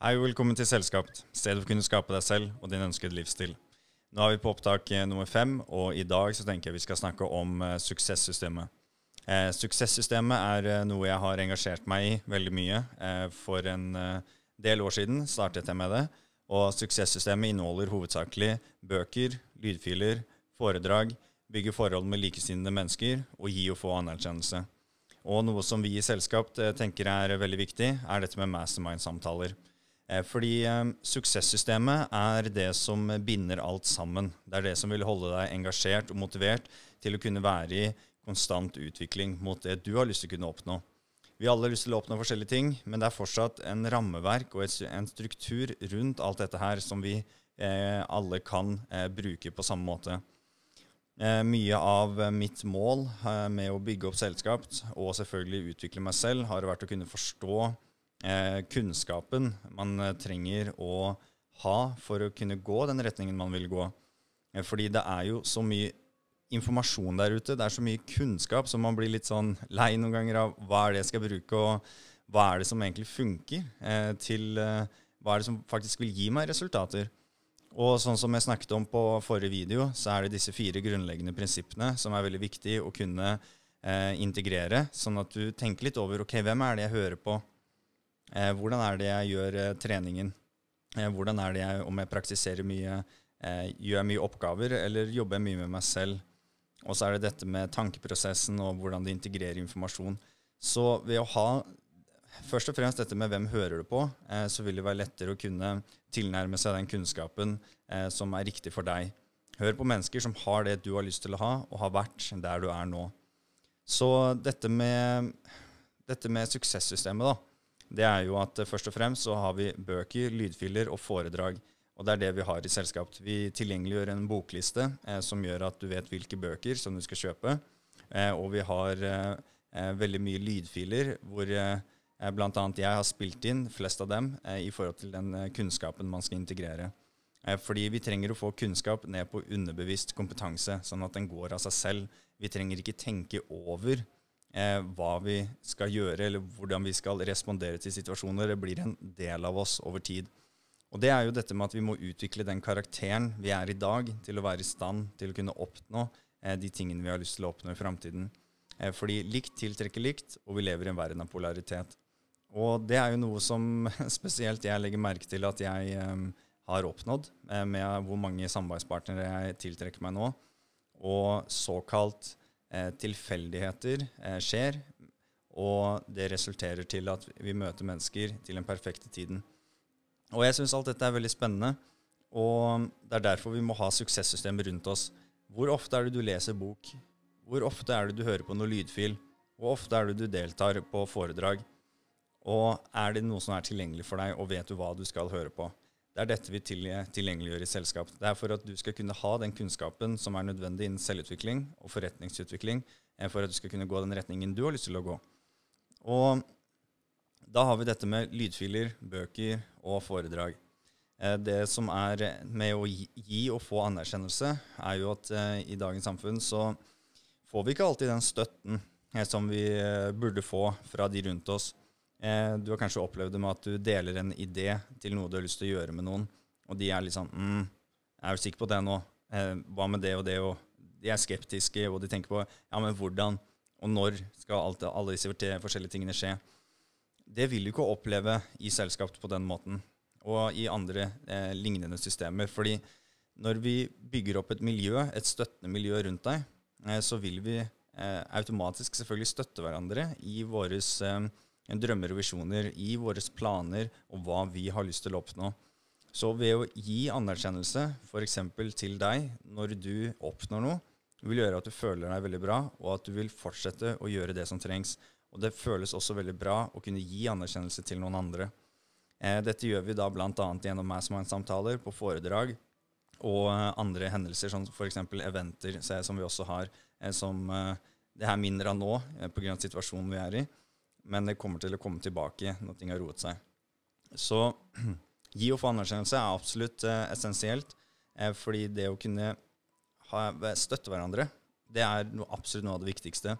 Hei og velkommen til Selskapt, stedet for å kunne skape deg selv og din ønskede livsstil. Nå er vi på opptak eh, nummer fem, og i dag så tenker jeg vi skal snakke om uh, suksesssystemet. Eh, suksesssystemet er uh, noe jeg har engasjert meg i veldig mye. Eh, for en uh, del år siden startet jeg med det, og suksesssystemet inneholder hovedsakelig bøker, lydfiler, foredrag, bygge forhold med likesinnede mennesker og gi og få anerkjennelse. Og noe som vi i Selskap tenker er veldig viktig, er dette med mastermind-samtaler. Eh, fordi eh, suksesssystemet er det som binder alt sammen. Det er det som vil holde deg engasjert og motivert til å kunne være i konstant utvikling mot det du har lyst til å kunne oppnå. Vi har alle lyst til å oppnå forskjellige ting, men det er fortsatt en rammeverk og en struktur rundt alt dette her som vi eh, alle kan eh, bruke på samme måte. Eh, mye av mitt mål eh, med å bygge opp selskap og selvfølgelig utvikle meg selv, har vært å kunne forstå eh, kunnskapen man eh, trenger å ha for å kunne gå den retningen man vil gå. Eh, fordi det er jo så mye informasjon der ute, det er så mye kunnskap, så man blir litt sånn lei noen ganger av hva er det jeg skal bruke, og hva er det som egentlig funker, eh, til eh, hva er det som faktisk vil gi meg resultater. Og sånn som jeg snakket om på forrige video, så er det disse fire grunnleggende prinsippene som er veldig viktig å kunne eh, integrere, sånn at du tenker litt over ok, hvem er det jeg hører på, Eh, hvordan er det jeg gjør eh, treningen? Eh, hvordan er det jeg, om jeg praktiserer mye, gjør jeg mye oppgaver, eller jobber jeg mye med meg selv? Og så er det dette med tankeprosessen og hvordan det integrerer informasjon. Så ved å ha først og fremst dette med hvem hører du på, eh, så vil det være lettere å kunne tilnærme seg den kunnskapen eh, som er riktig for deg. Hør på mennesker som har det du har lyst til å ha, og har vært der du er nå. Så dette med, dette med suksesssystemet, da det er jo at eh, først og fremst så har vi bøker, lydfiler og foredrag. Og det er det vi har i selskap. Vi tilgjengeliggjør en bokliste eh, som gjør at du vet hvilke bøker som du skal kjøpe. Eh, og vi har eh, eh veldig mye lydfiler hvor eh, bl.a. jeg har spilt inn flest av dem eh, i forhold til den kunnskapen man skal integrere. fordi vi trenger å få kunnskap ned på underbevisst kompetanse, sånn at den går av seg selv. Vi trenger ikke tenke over eh, hva vi skal gjøre, eller hvordan vi skal respondere til situasjoner. Det blir en del av oss over tid. Og det er jo dette med at vi må utvikle den karakteren vi er i dag, til å være i stand til å kunne oppnå eh, de tingene vi har lyst til å oppnå i framtiden. Eh, fordi likt tiltrekker likt, og vi lever i en verden av polaritet. Og det er jo noe som spesielt jeg legger merke til at jeg eh, har oppnådd, eh, med hvor mange samarbeidspartnere jeg tiltrekker meg nå. Og såkalt eh, tilfeldigheter eh, skjer, og det resulterer til at vi møter mennesker til den perfekte tiden. Og jeg syns alt dette er veldig spennende, og det er derfor vi må ha suksesssystemer rundt oss. Hvor ofte er det du leser bok? Hvor ofte er det du hører på noe lydfil? Hvor ofte er det du deltar på foredrag? Og er det noe som er tilgjengelig for deg, og vet du hva du skal høre på? Det er dette vi tilgjengeliggjør i selskap. Det er for at du skal kunne ha den kunnskapen som er nødvendig innen selvutvikling og forretningsutvikling, eh, for at du skal kunne gå den retningen du har lyst til å gå. Og da har vi dette med lydfiler, bøker og foredrag. Eh, det som er med å gi og få anerkjennelse, er jo at eh, i dagens samfunn så får vi ikke alltid den støtten som vi burde få fra de rundt oss. Eh, du har kanskje opplevd det med at du deler en idé til noe du har lyst til å gjøre med noen, og de er litt sånn mm, 'Er jo sikker på det nå? Eh, hva med det og det?' Og de er skeptiske, og de tenker på 'Ja, men hvordan og når skal alt, alle disse forskjellige tingene skje?' Det vil du ikke oppleve i selskap på den måten, og i andre eh, lignende systemer. fordi når vi bygger opp et miljø, et støttende miljø rundt deg, eh, så vil vi eh, automatisk selvfølgelig støtte hverandre i våres eh, drømmer og visjoner, i våre planer og hva vi har lyst til å oppnå. Så ved å gi anerkjennelse f.eks. til deg når du oppnår noe, vil gjøre at du føler deg veldig bra, og at du vil fortsette å gjøre det som trengs. Og det føles også veldig bra å kunne gi anerkjennelse til noen andre. Eh, dette gjør vi da bl.a. gjennom Massmind-samtaler, på foredrag og eh, andre hendelser, som f.eks. eventer, som vi også har, eh, som det her mindre av nå eh, pga. situasjonen vi er i men det kommer til å komme tilbake når ting har roet seg. Så gi og få anerkjennelse er absolutt eh, essensielt, eh, fordi det å kunne ha, støtte hverandre, det er noe, absolutt noe av det viktigste.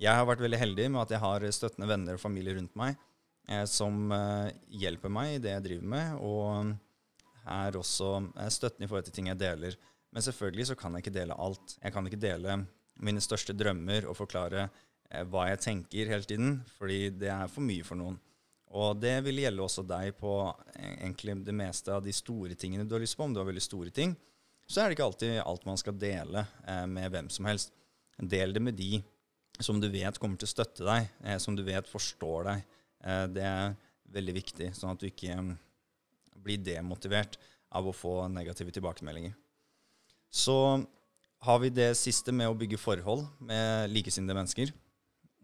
Jeg har vært veldig heldig med at jeg har støttende venner og familie rundt meg, eh, som eh, hjelper meg i det jeg driver med, og er også eh, støttende i forhold til ting jeg deler. Men selvfølgelig så kan jeg ikke dele alt. Jeg kan ikke dele mine største drømmer og forklare hva jeg tenker hele tiden, fordi det er for mye for noen. Og det vil gjelde også deg på eh, egentlig det meste av de store tingene du har lyst på. Om du har veldig store ting, så er det ikke alltid alt man skal dele eh, med hvem som helst. Del det med de som du vet kommer til å støtte deg, eh, som du vet forstår deg. Eh, det er veldig viktig, sånn at du ikke um, blir demotivert av å få negative tilbakemeldinger. Så har vi det siste med å bygge forhold med likesinnede mennesker.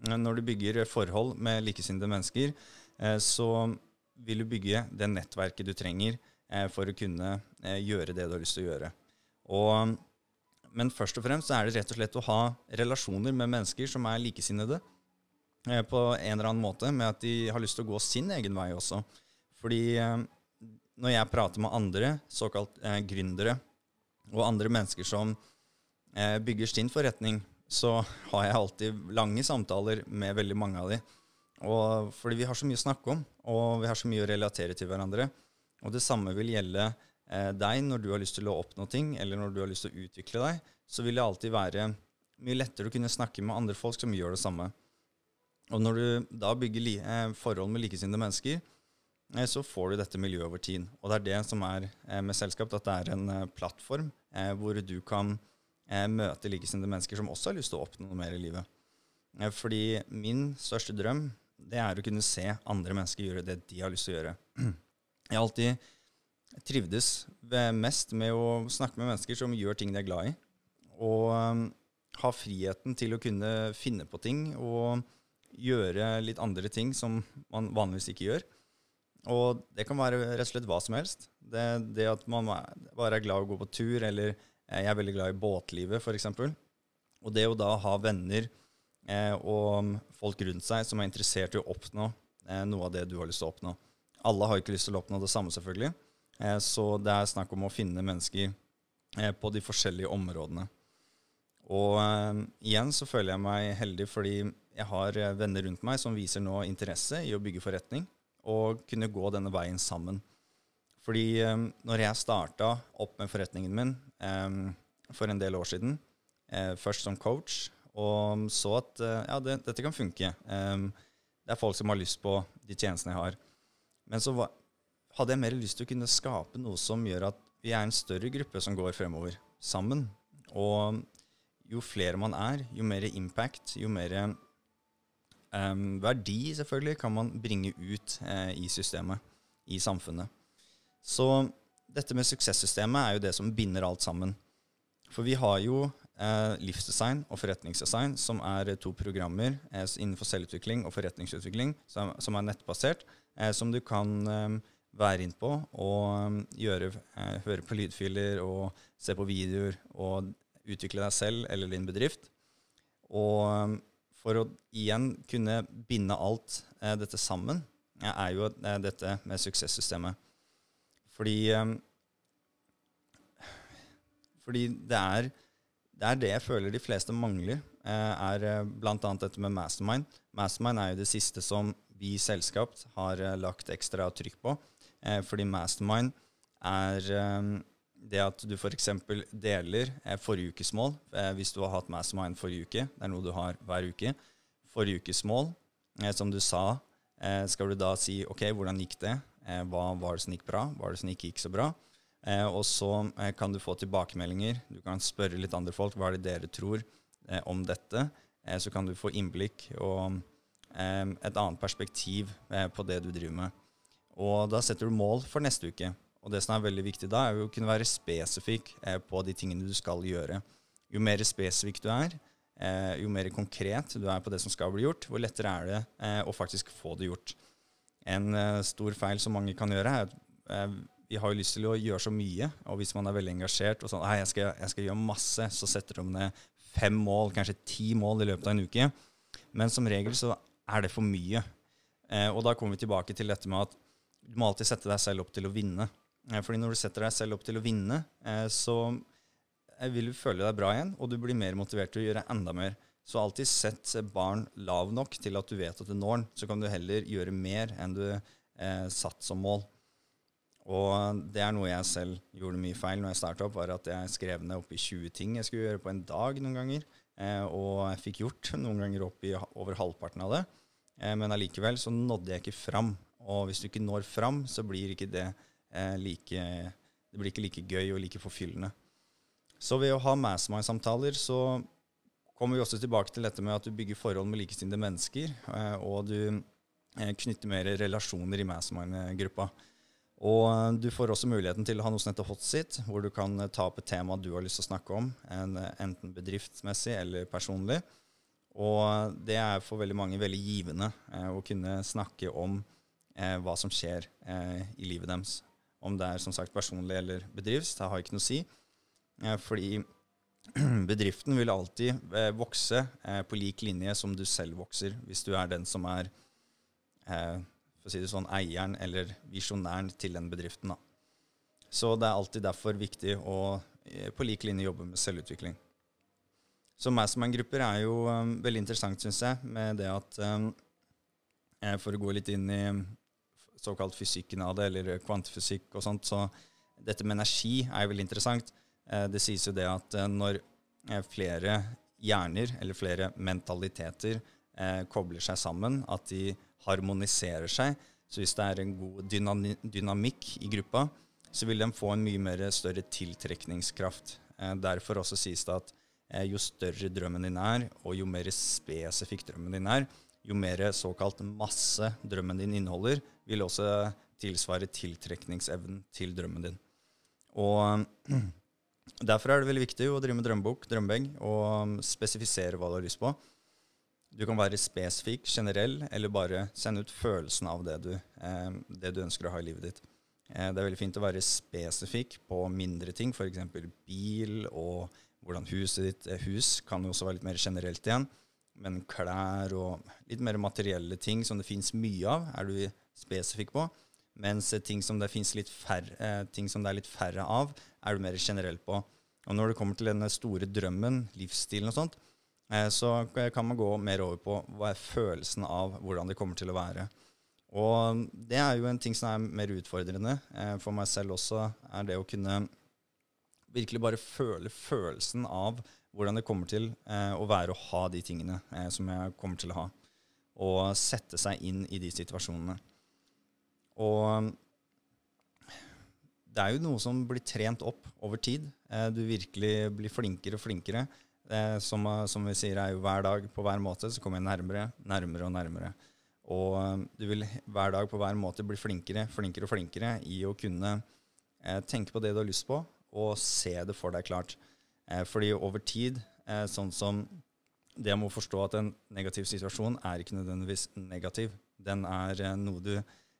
Når du bygger forhold med likesinnede mennesker, eh, så vil du bygge det nettverket du trenger eh, for å kunne eh, gjøre det du har lyst til å gjøre. Og, men først og fremst er det rett og slett å ha relasjoner med mennesker som er likesinnede på en eller annen måte, med at de har lyst til å gå sin egen vei også. Fordi når jeg prater med andre såkalt eh, gründere og andre mennesker som eh, bygger sin forretning, så har jeg alltid lange samtaler med veldig mange av de. Og fordi vi har så mye å snakke om, og vi har så mye å relatere til hverandre. Og det samme vil gjelde eh, deg når du har lyst til å oppnå ting, eller når du har lyst til å utvikle deg. Så vil det alltid være mye lettere å kunne snakke med andre folk som gjør det samme. Og når du da bygger eh, forhold med likesinnede mennesker, Eh, så får du dette miljøet over tid. Og det er det som er eh, med selskap, at det er en eh, plattform hvor du kan møte likesinnede mennesker som også har lyst til å oppnå noe mer i livet. Fordi min største drøm det er å kunne se andre mennesker gjøre det de har lyst til å gjøre. Jeg har alltid trivdes mest med å snakke med mennesker som gjør ting de er glad i. Og ha friheten til å kunne finne på ting og gjøre litt andre ting som man vanligvis ikke gjør. Og det kan være rett og slett hva som helst. Det, det at man bare er glad i å gå på tur, eller eh, jeg er veldig glad i båtlivet, f.eks. Og det å da ha venner eh, og folk rundt seg som er interessert i å oppnå eh, noe av det du har lyst til å oppnå. Alle har ikke lyst til å oppnå det samme, selvfølgelig. Eh, så det er snakk om å finne mennesker eh, på de forskjellige områdene. Og eh, igjen så føler jeg meg heldig fordi jeg har venner rundt meg som viser nå interesse i å bygge forretning og kunne gå denne veien sammen. Fordi um, når jeg starta opp med forretningen min um, for en del år siden, uh, først som coach, og så at uh, ja, det, dette kan funke um, Det er folk som har lyst på de tjenestene jeg har. Men så var, hadde jeg mer lyst til å kunne skape noe som gjør at vi er en større gruppe som går fremover sammen. Og jo flere man er, jo mer impact, jo mer verdi selvfølgelig kan man bringe ut uh, i systemet, i samfunnet. Så dette med suksesssystemet er jo det som binder alt sammen. For vi har jo eh, livsdesign og forretningsdesign, som er to programmer eh, innenfor selvutvikling og forretningsutvikling som, som er nettbasert, som du kan um, være inn på og um, gjøre, høre på lydfiler og se på videoer og utvikle deg selv eller din bedrift. Og for å igjen kunne binde alt eh, dette sammen, er jo eh, dette med suksesssystemet. Fordi eh, Fordi det er, det er det jeg føler de fleste mangler, eh, er eh, bl.a. dette med mastermind. Mastermind er jo det siste som vi i selskap har eh, lagt ekstra trykk på. fordi mastermind er det at du f.eks. deler forrige ukes mål, hvis du har hatt mastermind forrige uke, det er noe du har hver uke, forrige ukes mål, som du sa, skal du da si OK, hvordan gikk det? Eh, hva var det som gikk bra? Hva var det som ikke gikk så bra? Eh, og så kan du få tilbakemeldinger. Du kan spørre litt andre folk hva er det dere tror om dette. så kan du få innblikk og et annet perspektiv på det du driver med. Og da setter du mål for neste uke. Og det som er veldig viktig da, er å kunne være spesifikk eh, på de tingene du skal gjøre. Jo mer spesifikk du er, eh, jo mer konkret du er på det som skal bli gjort, hvor lettere er det eh, å faktisk få det gjort. En eh, stor feil som mange kan gjøre, er at eh, vi har jo lyst til å gjøre så mye, og hvis man er veldig engasjert og sånn jeg skal, jeg skal gjøre masse, så setter de ned fem mål, kanskje ti mål i løpet av en uke. Men som regel så er det for mye. Eh, og da kommer vi tilbake til dette med at du må alltid sette deg selv opp til å vinne. Fordi når du setter deg selv opp til å vinne, så vil du føle deg bra igjen, og du blir mer motivert til å gjøre enda mer. Så alltid sett barn lav nok til at du vet at du når den. Så kan du heller gjøre mer enn du eh, satt som mål. Og det er noe jeg selv gjorde mye feil når jeg starta opp, var at jeg skrev ned oppi 20 ting jeg skulle gjøre på en dag noen ganger. Eh, og jeg fikk gjort noen ganger opp i over halvparten av det. Eh, men allikevel så nådde jeg ikke fram. Og hvis du ikke når fram, så blir ikke det eh, like Det blir ikke like gøy og like forfyllende. Så ved å ha mastermind-samtaler så kommer vi også tilbake til dette med at du bygger forhold med likesinnede mennesker, eh, og du eh, knytter mer relasjoner i mastermind-gruppa. Og eh, du får også muligheten til å ha noe som heter hotseat, hvor du kan ta opp et tema du har lyst til å snakke om, enten bedriftsmessig eller personlig. Og det er for veldig mange veldig givende å kunne snakke om hva som skjer i livet deres. Om det er som sagt personlig eller bedrifts, det har ikke noe å si. fordi bedriften vil alltid eh, vokse eh, på lik linje som du selv vokser, hvis du er den som er eh, for å si det sånn, eieren eller visjonæren til den bedriften. Da. Så det er alltid derfor viktig å på lik linje jobbe med selvutvikling. Så meg som en grupper er jo um, veldig interessant, syns jeg, med det at um, For å gå litt inn i såkalt fysikken av det, eller kvantefysikk og sånt, så dette med energi er jo veldig interessant. Eh, det sies jo det at eh, når eh, flere hjerner, eller flere mentaliteter, kobler seg sammen, at de harmoniserer seg, så hvis det er en god dynamikk i gruppa, så vil den få en mye mer større tiltrekningskraft. Derfor også sies det at jo større drømmen din er, og jo mer spesifikk drømmen din er, jo mer såkalt masse drømmen din inneholder, vil også tilsvare tiltrekningsevnen til drømmen din. Og Derfor er det veldig viktig å drive med drømmebok, drømmebag, og um, spesifisere hva du har lyst på. Du kan være spesifikk, generell, eller bare sende ut følelsen av det du, eh, det du ønsker å ha i livet ditt. Eh, det er veldig fint å være spesifikk på mindre ting, f.eks. bil og hvordan huset ditt er. Hus kan jo også være litt mer generelt igjen. Men klær og litt mer materielle ting som det fins mye av, er du spesifikk på. Mens ting som færre, eh, ting som det er litt færre av, er du mer generell på. Og når det kommer til denne store drømmen, livsstilen og sånt, eh, så kan man gå mer over på hva er følelsen av hvordan det kommer til å være. Og det er jo en ting som er mer utfordrende eh, for meg selv også, er det å kunne virkelig bare føle følelsen av hvordan det kommer til å være å ha de tingene som jeg kommer til å ha. Og sette seg inn i de situasjonene. Og det er jo noe som blir trent opp over tid. Eh, du virkelig blir flinkere og flinkere. Eh, som, som, vi sier, er jo hver dag på hver måte så kommer jeg nærmere, nærmere og nærmere. Og eh, du vil hver dag på hver måte bli flinkere, flinkere og flinkere i å kunne tenke på det du har lyst på, og se det for deg klart. fordi over tid, sånn som det må forstå at en negativ situasjon er ikke nødvendigvis negativ. Den er noe du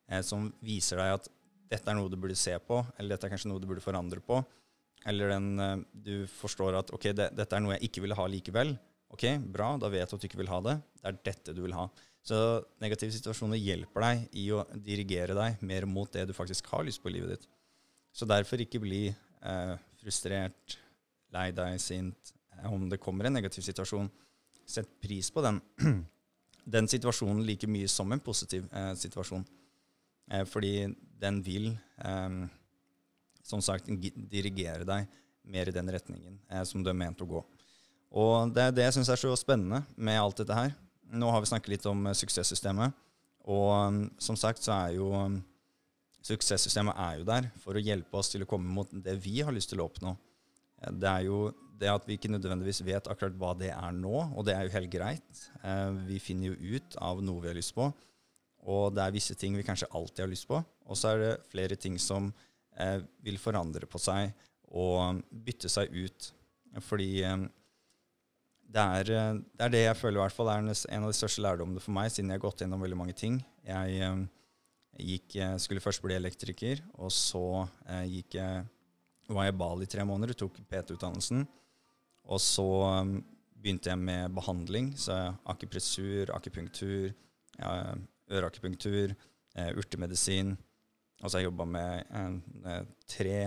eh, som viser deg at dette er noe du burde se på, eller dette er kanskje noe du burde forandre på. Eller den, eh, du forstår at ok, det, dette er noe jeg ikke ville ha likevel. Ok, bra, da vet du at du ikke vil ha det. Det er dette du vil ha. Så negative situasjoner hjelper deg i å dirigere deg mer mot det du faktisk har lyst på i livet ditt. Så derfor ikke bli eh, frustrert, lei deg, sint. Eh, om det kommer en negativ situasjon, sett pris på den. den situasjonen like mye som en positiv eh, situasjon. Eh, fordi den vil, eh, som sagt, dirigere deg mer i den retningen eh, som du er ment å gå. Og det er det jeg syns er så spennende med alt dette her. Nå har vi snakket litt om suksesssystemet. Og som sagt så er jo suksesssystemet er jo der for å hjelpe oss til å komme mot det vi har lyst til å oppnå. Det er jo det at vi ikke nødvendigvis vet akkurat hva det er nå, og det er jo helt greit. Vi finner jo ut av noe vi har lyst på. Og det er visse ting vi kanskje alltid har lyst på. Og så er det flere ting som eh, vil forandre på seg og bytte seg ut. Fordi eh, det, er, eh, det, er, det jeg føler i hvert fall er en av de største lærdommene for meg, siden jeg har gått gjennom veldig mange ting. Jeg eh, gikk, eh, skulle først bli elektriker, og så eh, gikk jeg, var jeg i Bali i tre måneder, tok PT-utdannelsen. Og så begynte jeg med behandling, så akupressur, akupunktur. Ja, øreakupunktur, eh, urtemedisin. Og så har jeg jobba med eh, tre,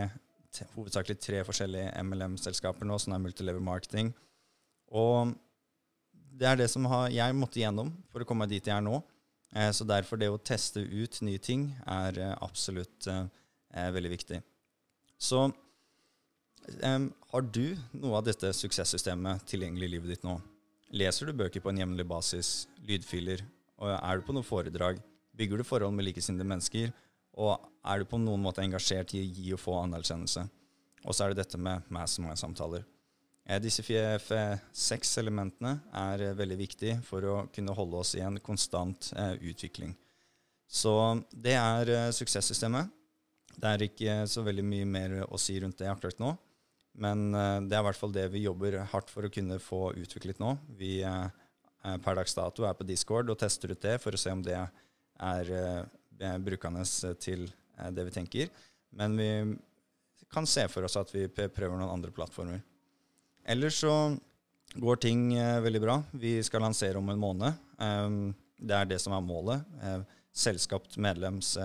hovedsakelig tre forskjellige MLM-selskaper nå, som er multilever marketing. Og det er det som har, jeg måtte gjennom for å komme dit jeg er nå. Eh, så derfor det å teste ut nye ting er absolutt eh, veldig viktig. Så har du noe av dette suksesssystemet tilgjengelig i livet ditt nå? Leser du bøker på en jevnlig basis, lydfiler, og er du på noen foredrag? Bygger du forhold med likesinnede mennesker? Og er du på noen måte engasjert i å gi og få anerkjennelse? Og så er det dette med mastermind-samtaler. Eh, disse seks elementene er eh, veldig viktige for å kunne holde oss i en konstant eh, utvikling. Så det er suksesssystemet. Det er ikke så veldig mye mer å si rundt det akkurat nå. Men det er i hvert fall det vi jobber hardt for å kunne få utviklet nå. Vi per dags dato er på Discord og tester ut det for å se om det er brukende til det vi tenker. Men vi kan se for oss at vi prøver noen andre plattformer. Ellers så går ting eh, veldig bra. Vi skal lansere om en måned. Um, det er det som er målet. Medlems,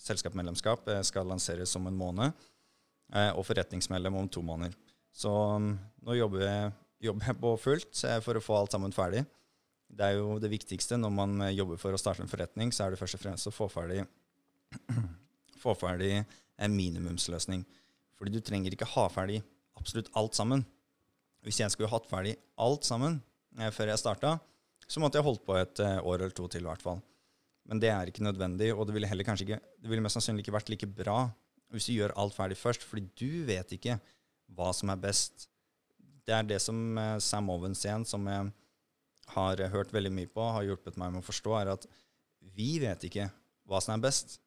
selskapsmedlemskap skal lanseres om en måned, og forretningsmedlem om to måneder. Så um, nå jobber jeg, jobber jeg, på fullt for å få alt sammen ferdig. Det er jo det viktigste når man jobber for å starte en forretning, så er det først og fremst å få ferdig, få ferdig en minimumsløsning. Fordi du trenger ikke ha ferdig absolutt alt sammen. Hvis jeg skulle hatt ferdig alt sammen eh, før jeg starta, så måtte jeg holdt på et eh, år eller to til, i hvert fall. Men det er ikke nødvendig, og det ville ikke, det ville mest sannsynlig ikke vært like bra hvis du gjør alt ferdig først, fordi du vet ikke hva som er best. Det er det som eh, Sam Owens igjen, som jeg har hørt veldig mye på, har hjulpet meg med å forstå, er at vi vet ikke hva som er best.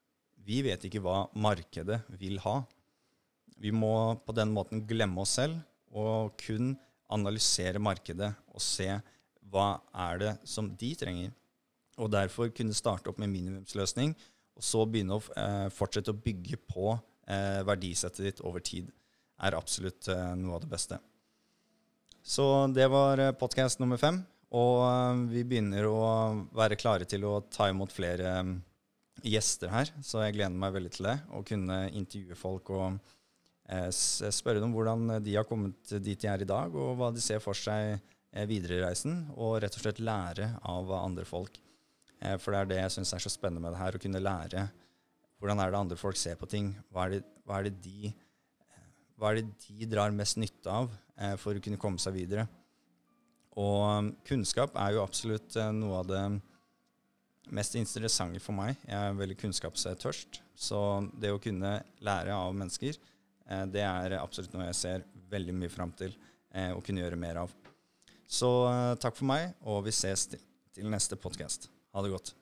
Vi vet ikke hva markedet vil ha. Vi må på den måten glemme oss selv og kun analysere markedet og se hva er det som de trenger. Og derfor kunne starte opp med minimumsløsning, og så begynne å eh, fortsette å bygge på eh, verdisettet ditt over tid, er absolutt eh, noe av det beste. Så det var eh, podkast nummer fem. Og eh, vi begynner å være klare til å ta imot flere eh, gjester her, så jeg gleder meg veldig til det. Å kunne intervjue folk og Eh, spørre dem hvordan de har kommet dit de er i dag, og hva de ser for seg videre i reisen, og rett og slett lære av andre folk. For det er det jeg syns er så spennende med det her, å kunne lære hvordan er det andre folk ser på ting. Hva er det, hva er det, de, hva er det de drar mest nytte av for å kunne komme seg videre. Og kunnskap er jo absolutt noe av det mest interessante for meg. Jeg er veldig kunnskapstørst. Så det å kunne lære av mennesker Eh, det er absolutt noe jeg ser veldig mye fram til eh, å kunne gjøre mer av. Så eh, takk for meg, og vi ses til neste podkast. Ha det godt.